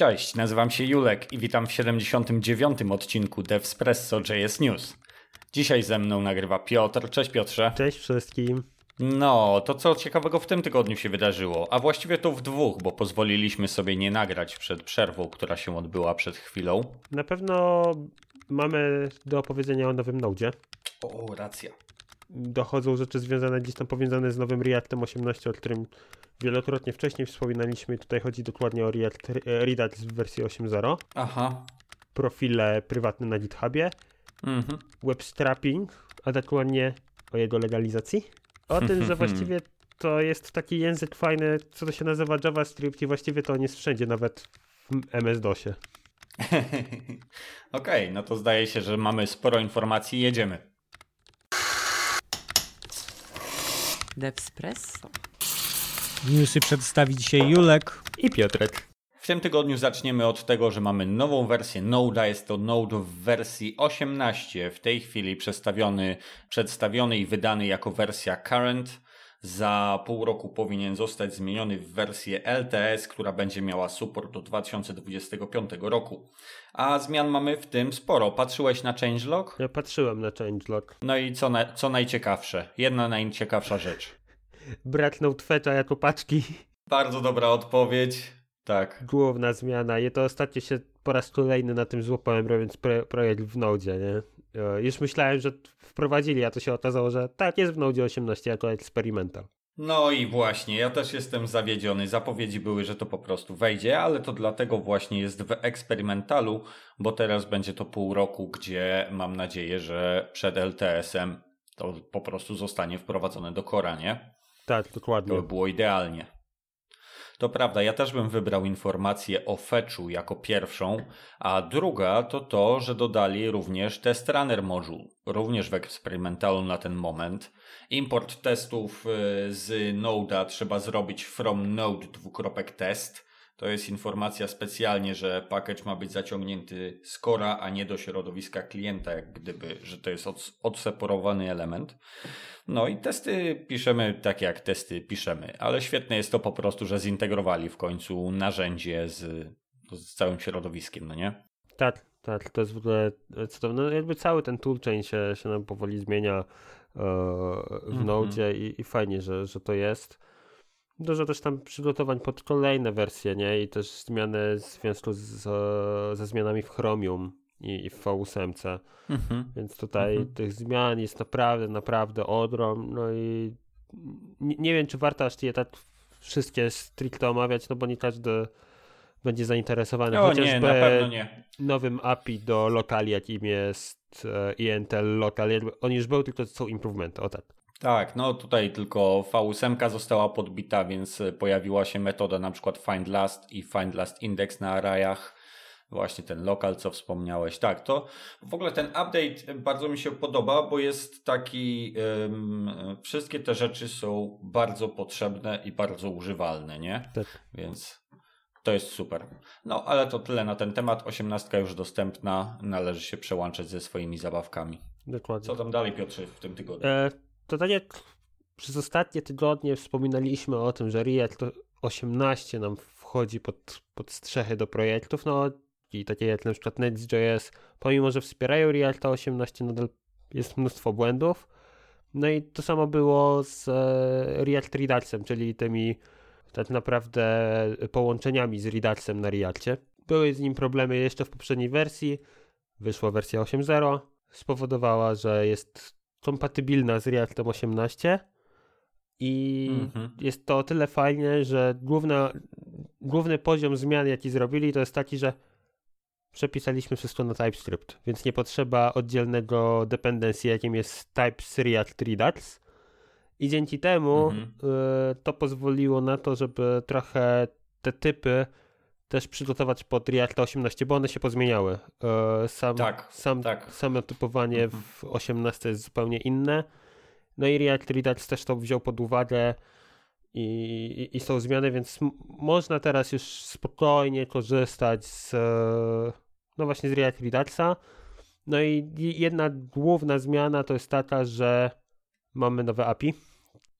Cześć, nazywam się Julek i witam w 79. odcinku Devspresso JS News. Dzisiaj ze mną nagrywa Piotr. Cześć Piotrze. Cześć wszystkim. No, to co ciekawego w tym tygodniu się wydarzyło? A właściwie to w dwóch, bo pozwoliliśmy sobie nie nagrać przed przerwą, która się odbyła przed chwilą. Na pewno mamy do opowiedzenia o nowym Node. O, racja. Dochodzą rzeczy związane gdzieś tam powiązane z nowym Reactem 18, o którym wielokrotnie wcześniej wspominaliśmy. Tutaj chodzi dokładnie o React, Redux w wersji 8.0. Aha. Profile prywatne na GitHubie. Mhm. Webstrapping, a dokładnie o jego legalizacji. O tym, że właściwie to jest taki język fajny, co to się nazywa JavaScript i właściwie to on jest wszędzie, nawet w MS-DOSie. Okej, okay, no to zdaje się, że mamy sporo informacji. Jedziemy. Devspresso. Newsy przedstawi dzisiaj Julek i Piotrek. W tym tygodniu zaczniemy od tego, że mamy nową wersję Node'a. Jest to Node w wersji 18. W tej chwili przedstawiony, przedstawiony i wydany jako wersja Current. Za pół roku powinien zostać zmieniony w wersję LTS, która będzie miała support do 2025 roku. A zmian mamy w tym sporo. Patrzyłeś na changelog? Ja patrzyłem na changelog. No i co, na, co najciekawsze? Jedna najciekawsza rzecz. Brak notefetcha jako paczki. Bardzo dobra odpowiedź. Tak. Główna zmiana. I to ostatnio się po raz kolejny na tym złapałem, robiąc pro, projekt w Node, nie? E, już myślałem, że wprowadzili, a to się okazało, że tak, jest w Node 18 jako eksperymental. No i właśnie, ja też jestem zawiedziony. Zapowiedzi były, że to po prostu wejdzie, ale to dlatego właśnie jest w eksperymentalu, bo teraz będzie to pół roku, gdzie mam nadzieję, że przed LTS-em to po prostu zostanie wprowadzone do Kora, nie? Tak, dokładnie. To by było idealnie. To prawda, ja też bym wybrał informację o fetchu jako pierwszą, a druga to to, że dodali również test runner module, również w eksperymentalu na ten moment. Import testów y, z Node'a trzeba zrobić from node dwukropek test. To jest informacja specjalnie, że package ma być zaciągnięty z Cora, a nie do środowiska klienta, jak gdyby, że to jest odseparowany element. No i testy piszemy tak jak testy piszemy, ale świetne jest to po prostu, że zintegrowali w końcu narzędzie z, z całym środowiskiem, no nie? Tak, tak, to jest w ogóle cudowne. No jakby cały ten toolchain się, się nam powoli zmienia e, w -hmm. Node i, i fajnie, że, że to jest. Dużo też tam przygotowań pod kolejne wersje, nie? I też zmiany w związku z, ze zmianami w Chromium i, i w V8. Mhm. Więc tutaj mhm. tych zmian jest naprawdę, naprawdę odrom. No i nie, nie wiem, czy warto aż je tak wszystkie stricte omawiać, no bo nie każdy będzie zainteresowany o, chociażby nie, nowym API do lokali, jakim jest e, INTL Local. On już był, tylko są improvementy, o tak. Tak, no tutaj tylko V8 została podbita, więc pojawiła się metoda na przykład find last i find last index na arrayach Właśnie ten lokal, co wspomniałeś. Tak, to w ogóle ten update bardzo mi się podoba, bo jest taki. Um, wszystkie te rzeczy są bardzo potrzebne i bardzo używalne, nie? Tak. Więc to jest super. No, ale to tyle na ten temat. 18 już dostępna. Należy się przełączać ze swoimi zabawkami. Dokładnie. Co tam dalej, Piotrze, w tym tygodniu? E, to tak jak przez ostatnie tygodnie wspominaliśmy o tym, że React 18 nam wchodzi pod, pod strzechy do projektów, no i takie jak na przykład Next.js, pomimo że wspierają Reacta 18, nadal jest mnóstwo błędów. No i to samo było z e, React Reduxem, czyli tymi tak naprawdę połączeniami z Reduxem na Reactie. Były z nim problemy jeszcze w poprzedniej wersji, wyszła wersja 8.0, spowodowała, że jest kompatybilna z Reactem 18 i mhm. jest to o tyle fajnie, że główna, główny poziom zmian, jaki zrobili, to jest taki, że przepisaliśmy wszystko na TypeScript, więc nie potrzeba oddzielnego dependencji, jakim jest Types React Redux. I dzięki temu mhm. y, to pozwoliło na to, żeby trochę te typy też przygotować pod React 18, bo one się pozmieniały. Y, sam, tak, sam, tak. Samo typowanie mhm. w 18 jest zupełnie inne. No i React Redux też to wziął pod uwagę i, i, i są zmiany, więc można teraz już spokojnie korzystać z no właśnie z React Reduxa. No i jedna główna zmiana to jest taka, że mamy nowe API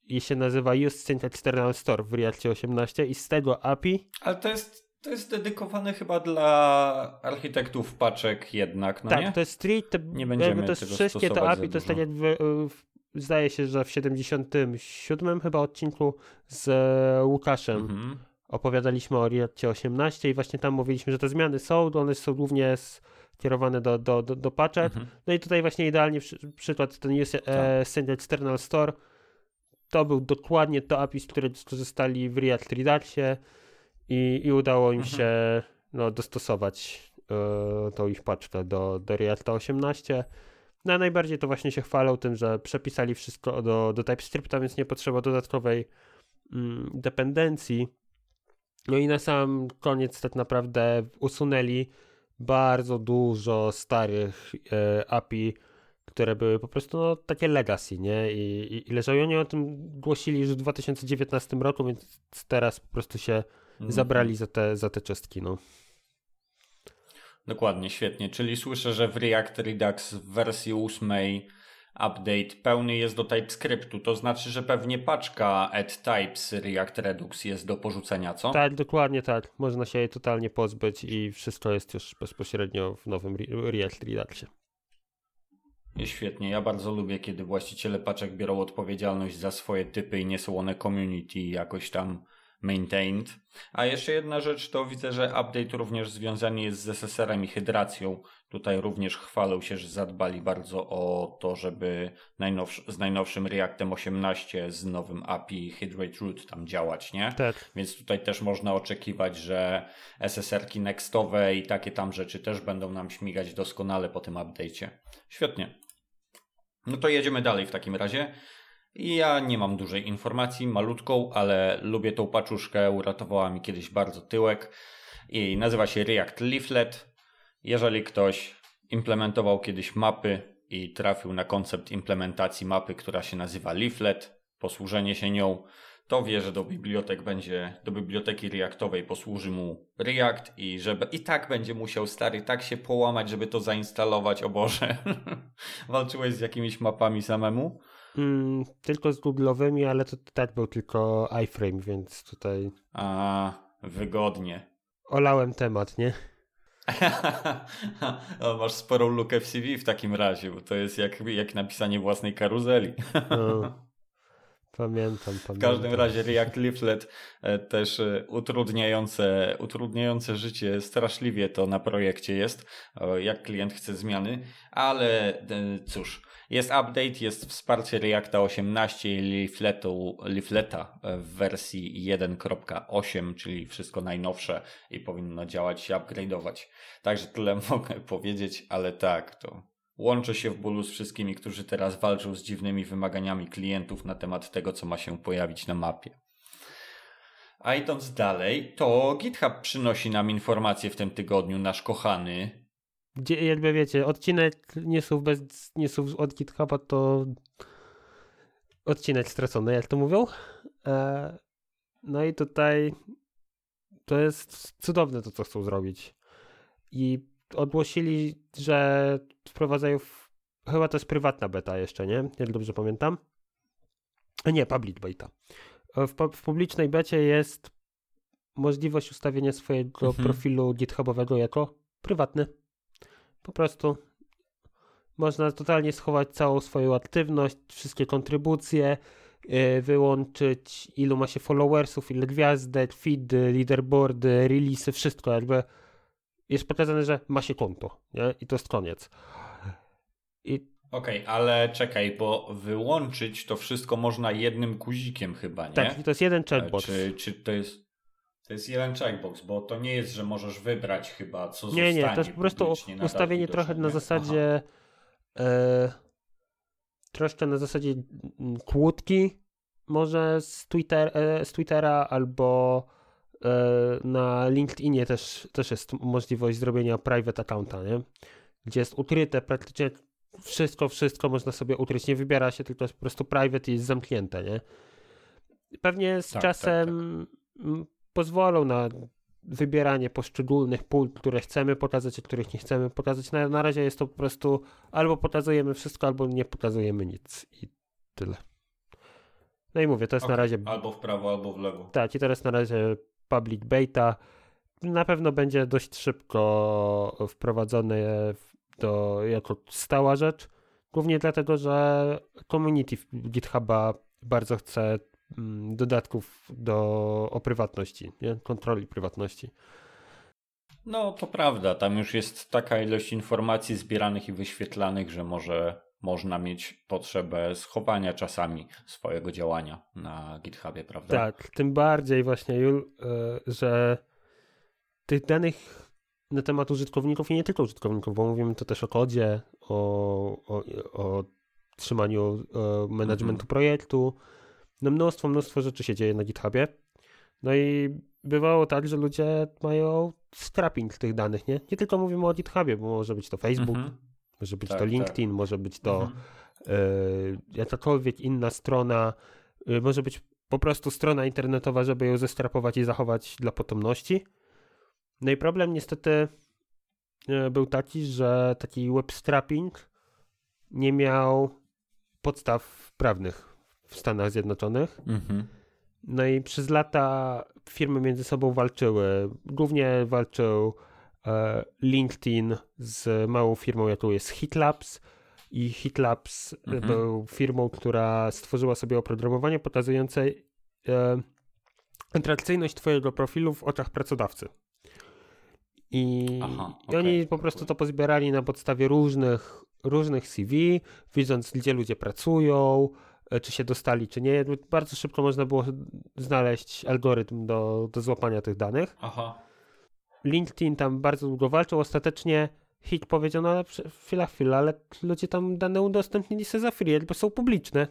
i się nazywa Use Sync External Store w Reactie 18 i z tego API... Ale to jest To jest dedykowane chyba dla architektów paczek jednak, no tak, nie? to jest stricte, nie będziemy to jest tego wszystkie te stosować API, to jest tak jak w, w, zdaje się, że w 77 chyba odcinku z e, Łukaszem Mhm. opowiadaliśmy o Reactie 18 i właśnie tam mówiliśmy, że te zmiany są, one są głównie skierowane do, do, do, do paczek. Mhm. No i tutaj właśnie idealnie przy, przykład ten Use e, Send External Store to był dokładnie to API, z którego skorzystali w React Reduxie i, i udało im Mhm. się no, dostosować e, tą ich paczkę do, do Reacta 18. No najbardziej to właśnie się chwalą tym, że przepisali wszystko do, do TypeScripta, więc nie potrzeba dodatkowej mm, dependencji. No i na sam koniec tak naprawdę usunęli bardzo dużo starych e, API, które były po prostu no, takie legacy, nie? I, i, i leżały. Oni o tym głosili już w 2019 roku, więc teraz po prostu się Mhm. zabrali za te, za te czystki, no. Dokładnie, świetnie. Czyli słyszę, że w React Redux w wersji 8 update pełny jest do TypeScriptu. To znaczy, że pewnie paczka add types React Redux jest do porzucenia, co? Tak, dokładnie tak. Można się jej totalnie pozbyć i wszystko jest już bezpośrednio w nowym Re- React Reduxie. Świetnie. Ja bardzo lubię, kiedy właściciele paczek biorą odpowiedzialność za swoje typy i nie są one community jakoś tam maintained. A jeszcze jedna rzecz, to widzę, że update również związany jest z SSR-em i hydracją. Tutaj również chwalą się, że zadbali bardzo o to, żeby najnowszy, z najnowszym Reactem 18 z nowym API Hydrate Root tam działać, nie? Tak. Więc tutaj też można oczekiwać, że SSR-ki nextowe i takie tam rzeczy też będą nam śmigać doskonale po tym update'cie. Świetnie. No to jedziemy dalej w takim razie. Ja nie mam dużej informacji, malutką, ale lubię tą paczuszkę, uratowała mi kiedyś bardzo tyłek. I nazywa się React Leaflet. Jeżeli ktoś implementował kiedyś mapy i trafił na koncept implementacji mapy, która się nazywa Leaflet, posłużenie się nią, to wie, że do bibliotek będzie, do biblioteki Reactowej posłuży mu React i że i tak będzie musiał stary tak się połamać, żeby to zainstalować. O Boże, walczyłeś z jakimiś mapami samemu? Mm, tylko z Google'owymi, ale to tak był tylko iframe, więc tutaj A, wygodnie. olałem temat, nie? o, masz sporą lukę w CV w takim razie, bo to jest jak, jak napisanie własnej karuzeli. No. Pamiętam, pamiętam. W każdym razie React Leaflet e, też utrudniające, utrudniające życie straszliwie to na projekcie jest, jak klient chce zmiany, ale e, cóż, jest update, jest wsparcie Reacta 18 i Leafleta w wersji 1.8, czyli wszystko najnowsze i powinno działać się upgrade'ować. Także tyle mogę powiedzieć, ale tak, to Łączę się w bólu z wszystkimi, którzy teraz walczą z dziwnymi wymaganiami klientów na temat tego, co ma się pojawić na mapie. A idąc dalej, to GitHub przynosi nam informacje w tym tygodniu, nasz kochany. Gdzie, jakby wiecie, odcinek newsów bez newsów od GitHuba to odcinek stracony, jak to mówią. E, no i tutaj to jest cudowne to, co chcą zrobić. I ogłosili, że wprowadzają, w, chyba to jest prywatna beta jeszcze, nie? Jak dobrze pamiętam. Nie, public beta. E, W, w publicznej becie jest możliwość ustawienia swojego Mhm. profilu GitHubowego jako prywatny. Po prostu można totalnie schować całą swoją aktywność, wszystkie kontrybucje, yy, wyłączyć ilu ma się followersów, ile gwiazdek, feedy, leaderboardy, releasy, wszystko jakby jest pokazane, że ma się konto, nie? I to jest koniec. I Okej, ale czekaj, bo wyłączyć to wszystko można jednym guzikiem chyba, nie? tak, to jest jeden checkbox. Czy, czy to jest... To jest jeden checkbox, bo to nie jest, że możesz wybrać chyba, co Nie, zostanie nie, to jest po prostu ustawienie trochę na nie? zasadzie e, troszkę na zasadzie mm, kłódki może z, Twitter, e, z Twittera albo e, na LinkedInie też, też jest możliwość zrobienia private accounta, nie? Gdzie jest ukryte praktycznie wszystko, wszystko można sobie ukryć. Nie wybiera się, tylko jest po prostu private i jest zamknięte, nie? Pewnie z Tak, czasem mm, pozwolą na wybieranie poszczególnych pól, które chcemy pokazać, a których nie chcemy pokazać. Na, na razie jest to po prostu albo pokazujemy wszystko, albo nie pokazujemy nic i tyle. No i mówię, to jest na Okej, razie Albo w prawo, albo w lewo. tak, i teraz na razie public beta. na pewno będzie dość szybko wprowadzone do, jako stała rzecz. Głównie dlatego, że community GitHuba bardzo chce dodatków do, o prywatności, nie? kontroli prywatności. No, to prawda. Tam już jest taka ilość informacji zbieranych i wyświetlanych, że może można mieć potrzebę schowania czasami swojego działania na GitHubie, prawda? Tak, tym bardziej właśnie, Jul, e, że tych danych na temat użytkowników i nie tylko użytkowników, bo mówimy to też o kodzie, o, o, o trzymaniu o e, managementu mhm. projektu. No mnóstwo, mnóstwo rzeczy się dzieje na GitHubie. No i bywało tak, że ludzie mają scrapping tych danych, nie? Nie tylko mówimy o GitHubie, bo może być to Facebook, mhm. może być tak, to LinkedIn, tak. może być to mhm. y, jakakolwiek inna strona, y, może być po prostu strona internetowa, żeby ją zestrapować i zachować dla potomności. No i problem niestety y, był taki, że taki web strapping nie miał podstaw prawnych w Stanach Zjednoczonych. Mhm. No i przez lata firmy między sobą walczyły. Głównie walczył e, LinkedIn z małą firmą, jaką jest HitLabs. I HitLabs mhm. był firmą, która stworzyła sobie oprogramowanie pokazujące e, atrakcyjność Twojego profilu w oczach pracodawcy. I, Aha, okay. I oni po prostu to pozbierali na podstawie różnych, różnych CV, widząc, gdzie ludzie pracują, E, czy się dostali, czy nie. Bardzo szybko można było znaleźć algorytm do, do złapania tych danych. Aha. LinkedIn tam bardzo długo walczył. Ostatecznie Hit powiedział, no ale chwila, chwila, ale ludzie tam dane udostępnili sobie za free, bo są publiczne.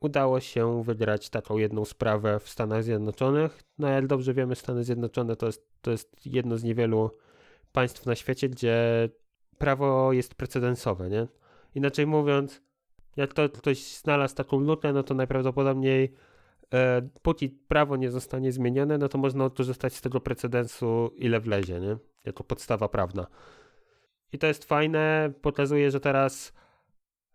Udało się wygrać taką jedną sprawę w Stanach Zjednoczonych. No jak dobrze wiemy, Stany Zjednoczone to jest, to jest jedno z niewielu państw na świecie, gdzie prawo jest precedensowe, nie? Inaczej mówiąc, jak to ktoś znalazł taką lukę, no to najprawdopodobniej e, póki prawo nie zostanie zmienione, no to można korzystać z tego precedensu ile wlezie, nie? Jako podstawa prawna. I to jest fajne, pokazuje, że teraz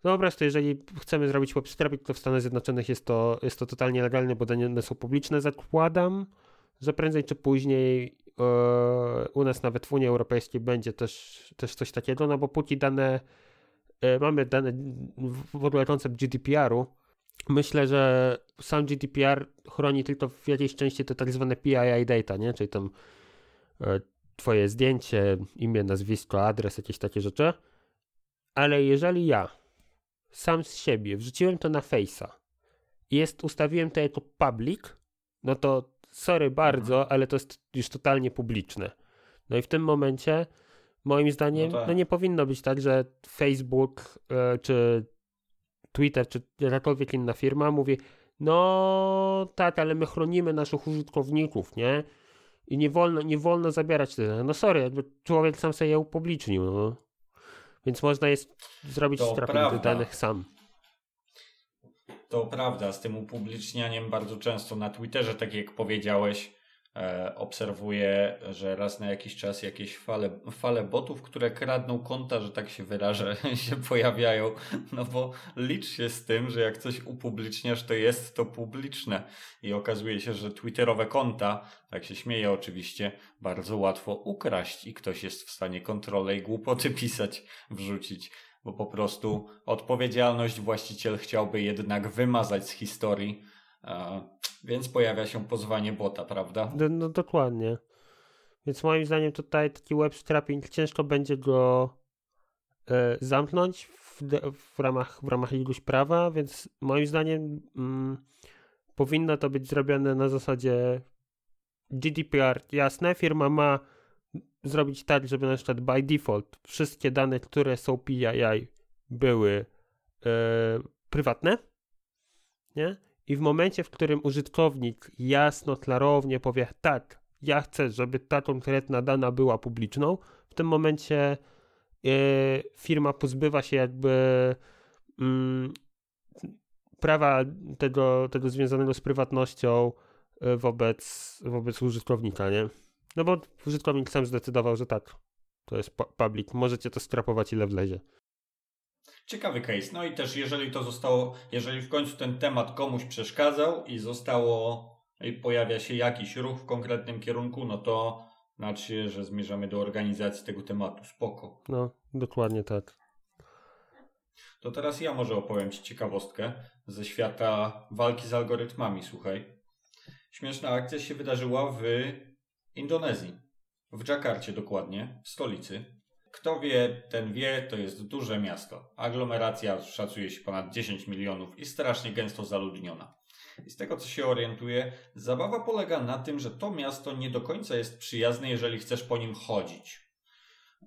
no po prostu, jeżeli chcemy zrobić web to w Stanach Zjednoczonych jest to, jest to totalnie legalne, bo dane są publiczne. Zakładam, że prędzej czy później e, u nas nawet w Unii Europejskiej będzie też, też coś takiego, no bo póki dane mamy dane podlegające GDPR-u. Myślę, że sam GDPR chroni tylko w jakiejś części te tak zwane PII data, nie? czyli tam e, twoje zdjęcie, imię, nazwisko, adres, jakieś takie rzeczy. Ale jeżeli ja sam z siebie wrzuciłem to na Face'a i jest, ustawiłem to jako public, no to sorry bardzo, mhm. ale to jest już totalnie publiczne. No i w tym momencie Moim zdaniem no, tak. no nie powinno być tak, że Facebook e, czy Twitter czy jakakolwiek inna firma mówi no tak, ale my chronimy naszych użytkowników, nie? I nie wolno, nie wolno zabierać tego. No sorry, jakby człowiek sam sobie je upublicznił, no. Więc można jest zrobić tych danych sam. To prawda, z tym upublicznianiem bardzo często na Twitterze, tak jak powiedziałeś, obserwuję, że raz na jakiś czas jakieś fale, fale botów, które kradną konta, że tak się wyrażę, się pojawiają. No bo licz się z tym, że jak coś upubliczniasz, to jest to publiczne. I okazuje się, że twitterowe konta, tak się śmieję oczywiście, bardzo łatwo ukraść i ktoś jest w stanie kontrolę i głupoty pisać, wrzucić bo po prostu odpowiedzialność właściciel chciałby jednak wymazać z historii więc pojawia się pozwanie bota, prawda? No, no dokładnie. Więc moim zdaniem tutaj taki web strapping ciężko będzie go e, zamknąć w, w, ramach, w ramach jakiegoś prawa, więc moim zdaniem mm, powinno to być zrobione na zasadzie GDPR. Jasne, firma ma zrobić tak, żeby na przykład by default wszystkie dane, które są PII były e, prywatne, nie? I w momencie, w którym użytkownik jasno, klarownie powie, tak, ja chcę, żeby ta konkretna dana była publiczną, w tym momencie yy, firma pozbywa się jakby yy, prawa tego, tego związanego z prywatnością yy, wobec, wobec użytkownika, nie? No bo użytkownik sam zdecydował, że tak, to jest public, możecie to strapować ile wlezie. Ciekawy case. No i też jeżeli to zostało, jeżeli w końcu ten temat komuś przeszkadzał i zostało, i pojawia się jakiś ruch w konkretnym kierunku, no to Znaczy, że zmierzamy do organizacji tego tematu. Spoko. No, dokładnie tak. To teraz ja może opowiem Ci ciekawostkę ze świata walki z algorytmami, słuchaj. Śmieszna akcja się wydarzyła w Indonezji. W Dżakarcie dokładnie, w stolicy. Kto wie, ten wie, to jest duże miasto. Aglomeracja szacuje się ponad 10 milionów i strasznie gęsto zaludniona. I z tego co się orientuję, zabawa polega na tym, że to miasto nie do końca jest przyjazne, jeżeli chcesz po nim chodzić.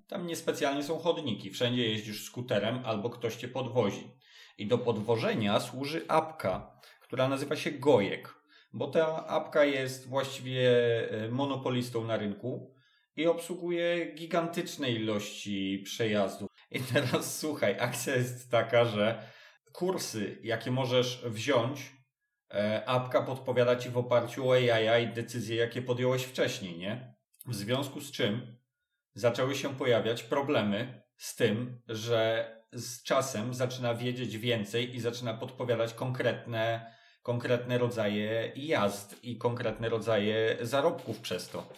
Tam niespecjalnie są chodniki, wszędzie jeździsz skuterem albo ktoś cię podwozi. I do podwożenia służy apka, która nazywa się Gojek, bo ta apka jest właściwie e, monopolistą na rynku i obsługuje gigantyczne ilości przejazdów. I teraz słuchaj, akcja jest taka, że kursy, jakie możesz wziąć, e, apka podpowiada ci w oparciu o AI decyzje, jakie podjąłeś wcześniej, nie? W związku z czym zaczęły się pojawiać problemy z tym, że z czasem zaczyna wiedzieć więcej i zaczyna podpowiadać konkretne, konkretne rodzaje jazd i konkretne rodzaje zarobków przez to.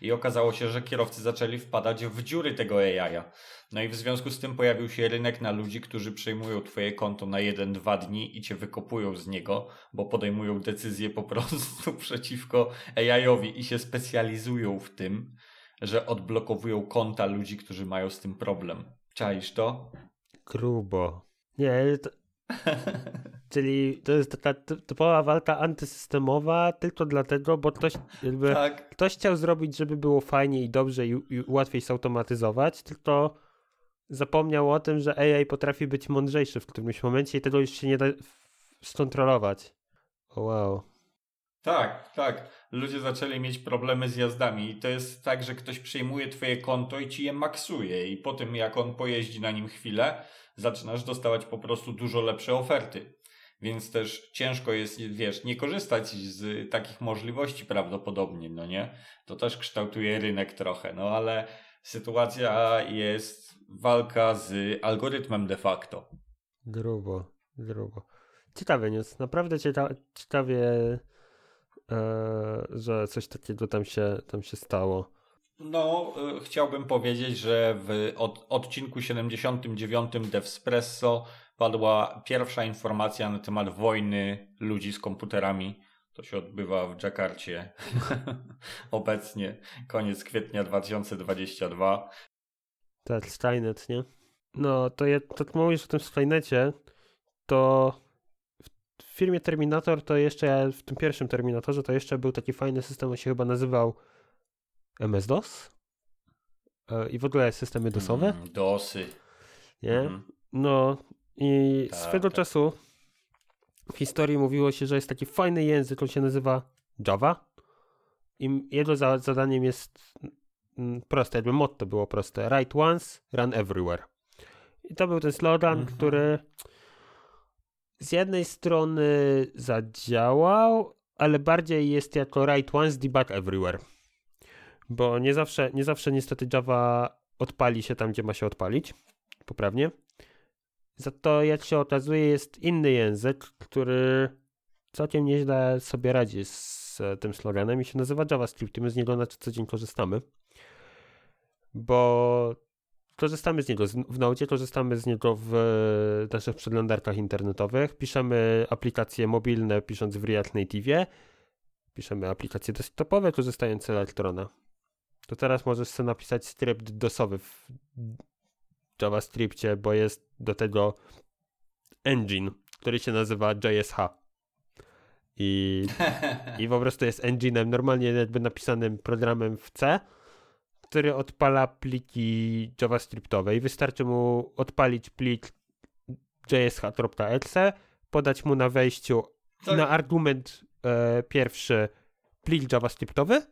I okazało się, że kierowcy zaczęli wpadać w dziury tego AI. No i w związku z tym pojawił się rynek na ludzi, którzy przejmują twoje konto na jeden, dwa dni i cię wykopują z niego, bo podejmują decyzje po prostu przeciwko AI-owi i się specjalizują w tym, że odblokowują konta ludzi, którzy mają z tym problem. Czaisz to? Grubo. Nie, to... Czyli to jest taka typowa walka antysystemowa tylko dlatego, bo ktoś jakby Tak. ktoś chciał zrobić, żeby było fajnie i dobrze i, i łatwiej zautomatyzować, tylko zapomniał o tym, że AI potrafi być mądrzejszy w którymś momencie i tego już się nie da skontrolować. Wow. Tak, tak. Ludzie zaczęli mieć problemy z jazdami i to jest tak, że ktoś przejmuje twoje konto i ci je maksuje i po tym jak on pojeździ na nim chwilę, zaczynasz dostawać po prostu dużo lepsze oferty. Więc też ciężko jest, wiesz, nie korzystać z takich możliwości prawdopodobnie, no nie? To też kształtuje rynek trochę, no ale sytuacja jest walka z algorytmem de facto. Grubo, grubo. Ciekawe news, naprawdę cieka ciekawie, że coś takiego tam się, tam się stało. No, y, chciałbym powiedzieć, że w od, odcinku 79 Devspresso padła pierwsza informacja na temat wojny ludzi z komputerami. To się odbywa w Dżakarcie obecnie, koniec kwietnia 2022. Tak, Skynet, nie? No, to ja tak mówisz o tym Skynecie, to w firmie Terminator to jeszcze, w tym pierwszym Terminatorze to jeszcze był taki fajny system, on się chyba nazywał MS-DOS e, i w ogóle systemy DOSowe. Mm, DOSy. Nie? Mhm. No i Tak, swego tak. czasu w historii mówiło się, że jest taki fajny język, on się nazywa Java i jego za zadaniem jest mm, proste, jakby motto było proste. Write once, run everywhere. I to był ten slogan, Mhm. który z jednej strony zadziałał, ale bardziej jest jako write once, debug everywhere. Bo nie zawsze, nie zawsze niestety Java odpali się tam, gdzie ma się odpalić, poprawnie. Za to, jak się okazuje, jest inny język, który całkiem nieźle sobie radzi z e, tym sloganem i się nazywa JavaScript i my z niego na co dzień korzystamy. Bo korzystamy z niego w Node, korzystamy z niego w e, naszych przeglądarkach internetowych, piszemy aplikacje mobilne pisząc w React Native, piszemy aplikacje desktopowe korzystając z Electrona. To teraz możesz sobie napisać skrypt DOSowy w JavaScriptie, bo jest do tego engine, który się nazywa JSH. I, I po prostu jest engine'em, normalnie jakby napisanym programem w C, który odpala pliki JavaScriptowe i wystarczy mu odpalić plik jsh.exe, podać mu na wejściu Tak. na argument e, pierwszy plik JavaScriptowy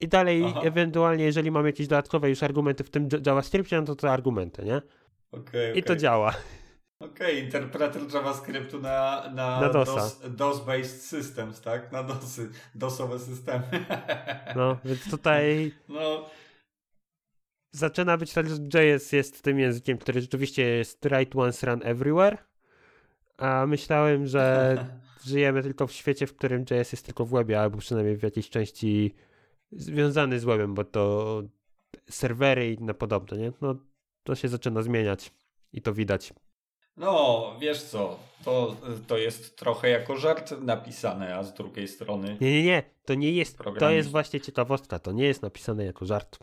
i dalej Aha. ewentualnie, jeżeli mam jakieś dodatkowe już argumenty w tym JavaScriptie, no to to argumenty, nie? Okej, I to działa. Okej, interpreter JavaScriptu na, na, Na DOSa. DOS, DOS-based systems, tak? Na DOSy, DOSowe systemy. No, więc tutaj No, zaczyna być tak, że JS jest tym językiem, który rzeczywiście jest write once, run everywhere, a myślałem, że żyjemy tylko w świecie, w którym JS jest tylko w webie, albo przynajmniej w jakiejś części związany z webem, bo to serwery i inne podobne, nie? No to się zaczyna zmieniać i to widać. No, wiesz co, to, to jest trochę jako żart napisane, a z drugiej strony. Nie, nie, nie, to nie jest. To jest właśnie ciekawostka. To nie jest napisane jako żart.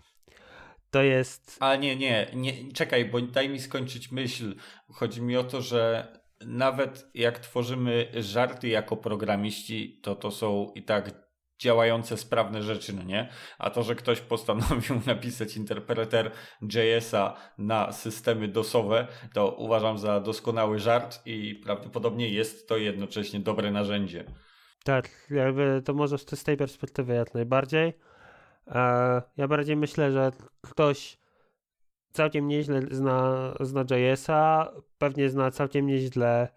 To jest. A nie, nie, nie, czekaj, bo daj mi skończyć myśl. Chodzi mi o to, że nawet jak tworzymy żarty jako programiści, to to są i tak działające, sprawne rzeczy, no nie? A to, że ktoś postanowił napisać interpreter JS-a na systemy DOSowe, to uważam za doskonały żart i prawdopodobnie jest to jednocześnie dobre narzędzie. Tak, jakby to może z tej perspektywy jak najbardziej. Ja bardziej myślę, że ktoś całkiem nieźle zna, zna JS-a, pewnie zna całkiem nieźle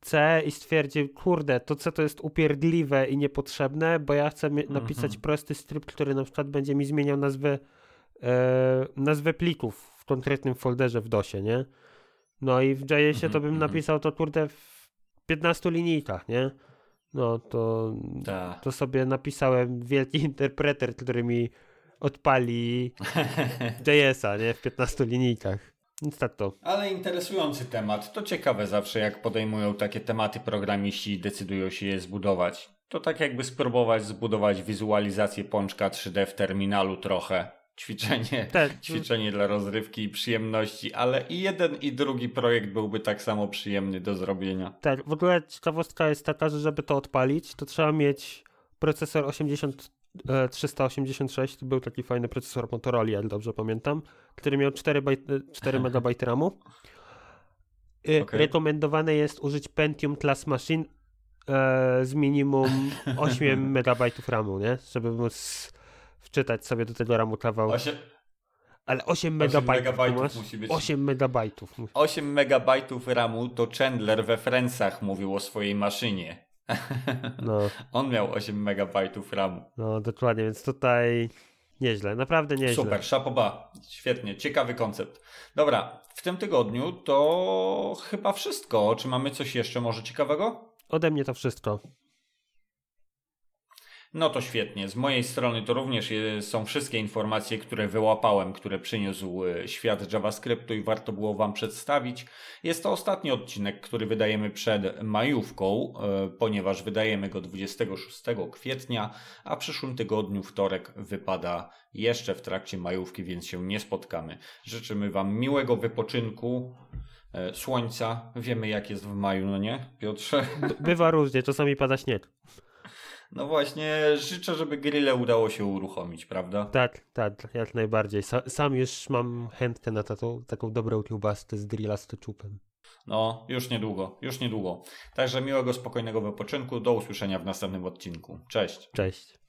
C i stwierdził, kurde, to C to jest upierdliwe i niepotrzebne, bo ja chcę napisać -hmm. prosty skrypt, który na przykład będzie mi zmieniał nazwę, e, nazwę plików w konkretnym folderze w DOSie, nie? No i w JS-ie -hmm, to bym -hmm. napisał to, kurde, w 15 linijkach, nie? No to, to sobie napisałem wielki interpreter, który mi odpali JS-a, nie? W 15 linijkach. Więc tak to. Ale interesujący temat. To ciekawe zawsze, jak podejmują takie tematy programiści i decydują się je zbudować. To tak jakby spróbować zbudować wizualizację pączka 3D w terminalu trochę. Ćwiczenie, tak. ćwiczenie dla rozrywki i przyjemności, ale i jeden i drugi projekt byłby tak samo przyjemny do zrobienia. Tak, w ogóle ciekawostka jest taka, że żeby to odpalić, to trzeba mieć procesor 80 386 to był taki fajny procesor Motorola, jak dobrze pamiętam, który miał 4, bajt, 4 MB RAMu. Okay. Rekomendowane jest użyć Pentium Class Machine e, z minimum 8 MB RAMu, nie? Żeby móc wczytać sobie do tego RAMu kawał. 8... Ale 8 megabajtów, musi być. 8 megabajtów. 8 megabajtów RAMu to Chandler we Friendsach mówił o swojej maszynie. No. On miał 8 megabajtów RAMu. No dokładnie, więc tutaj nieźle, naprawdę nieźle. Super, szapoba, świetnie, ciekawy koncept. Dobra, w tym tygodniu to chyba wszystko. Czy mamy coś jeszcze może ciekawego? Ode mnie to wszystko. No to świetnie. Z mojej strony to również są wszystkie informacje, które wyłapałem, które przyniósł e, świat JavaScriptu i warto było Wam przedstawić. Jest to ostatni odcinek, który wydajemy przed majówką, e, ponieważ wydajemy go 26 kwietnia, a w przyszłym tygodniu wtorek wypada jeszcze w trakcie majówki, więc się nie spotkamy. Życzymy Wam miłego wypoczynku słońca. Wiemy jak jest w maju, no nie, Piotrze? Bywa różnie, czasami pada śnieg. No właśnie, życzę, żeby grille udało się uruchomić, prawda? Tak, tak, jak najbardziej. sam już mam chętkę na taką, taką dobrą kiełbaskę z grilla z. No, już niedługo, już niedługo. Także miłego, spokojnego wypoczynku. Do usłyszenia w następnym odcinku. Cześć. Cześć.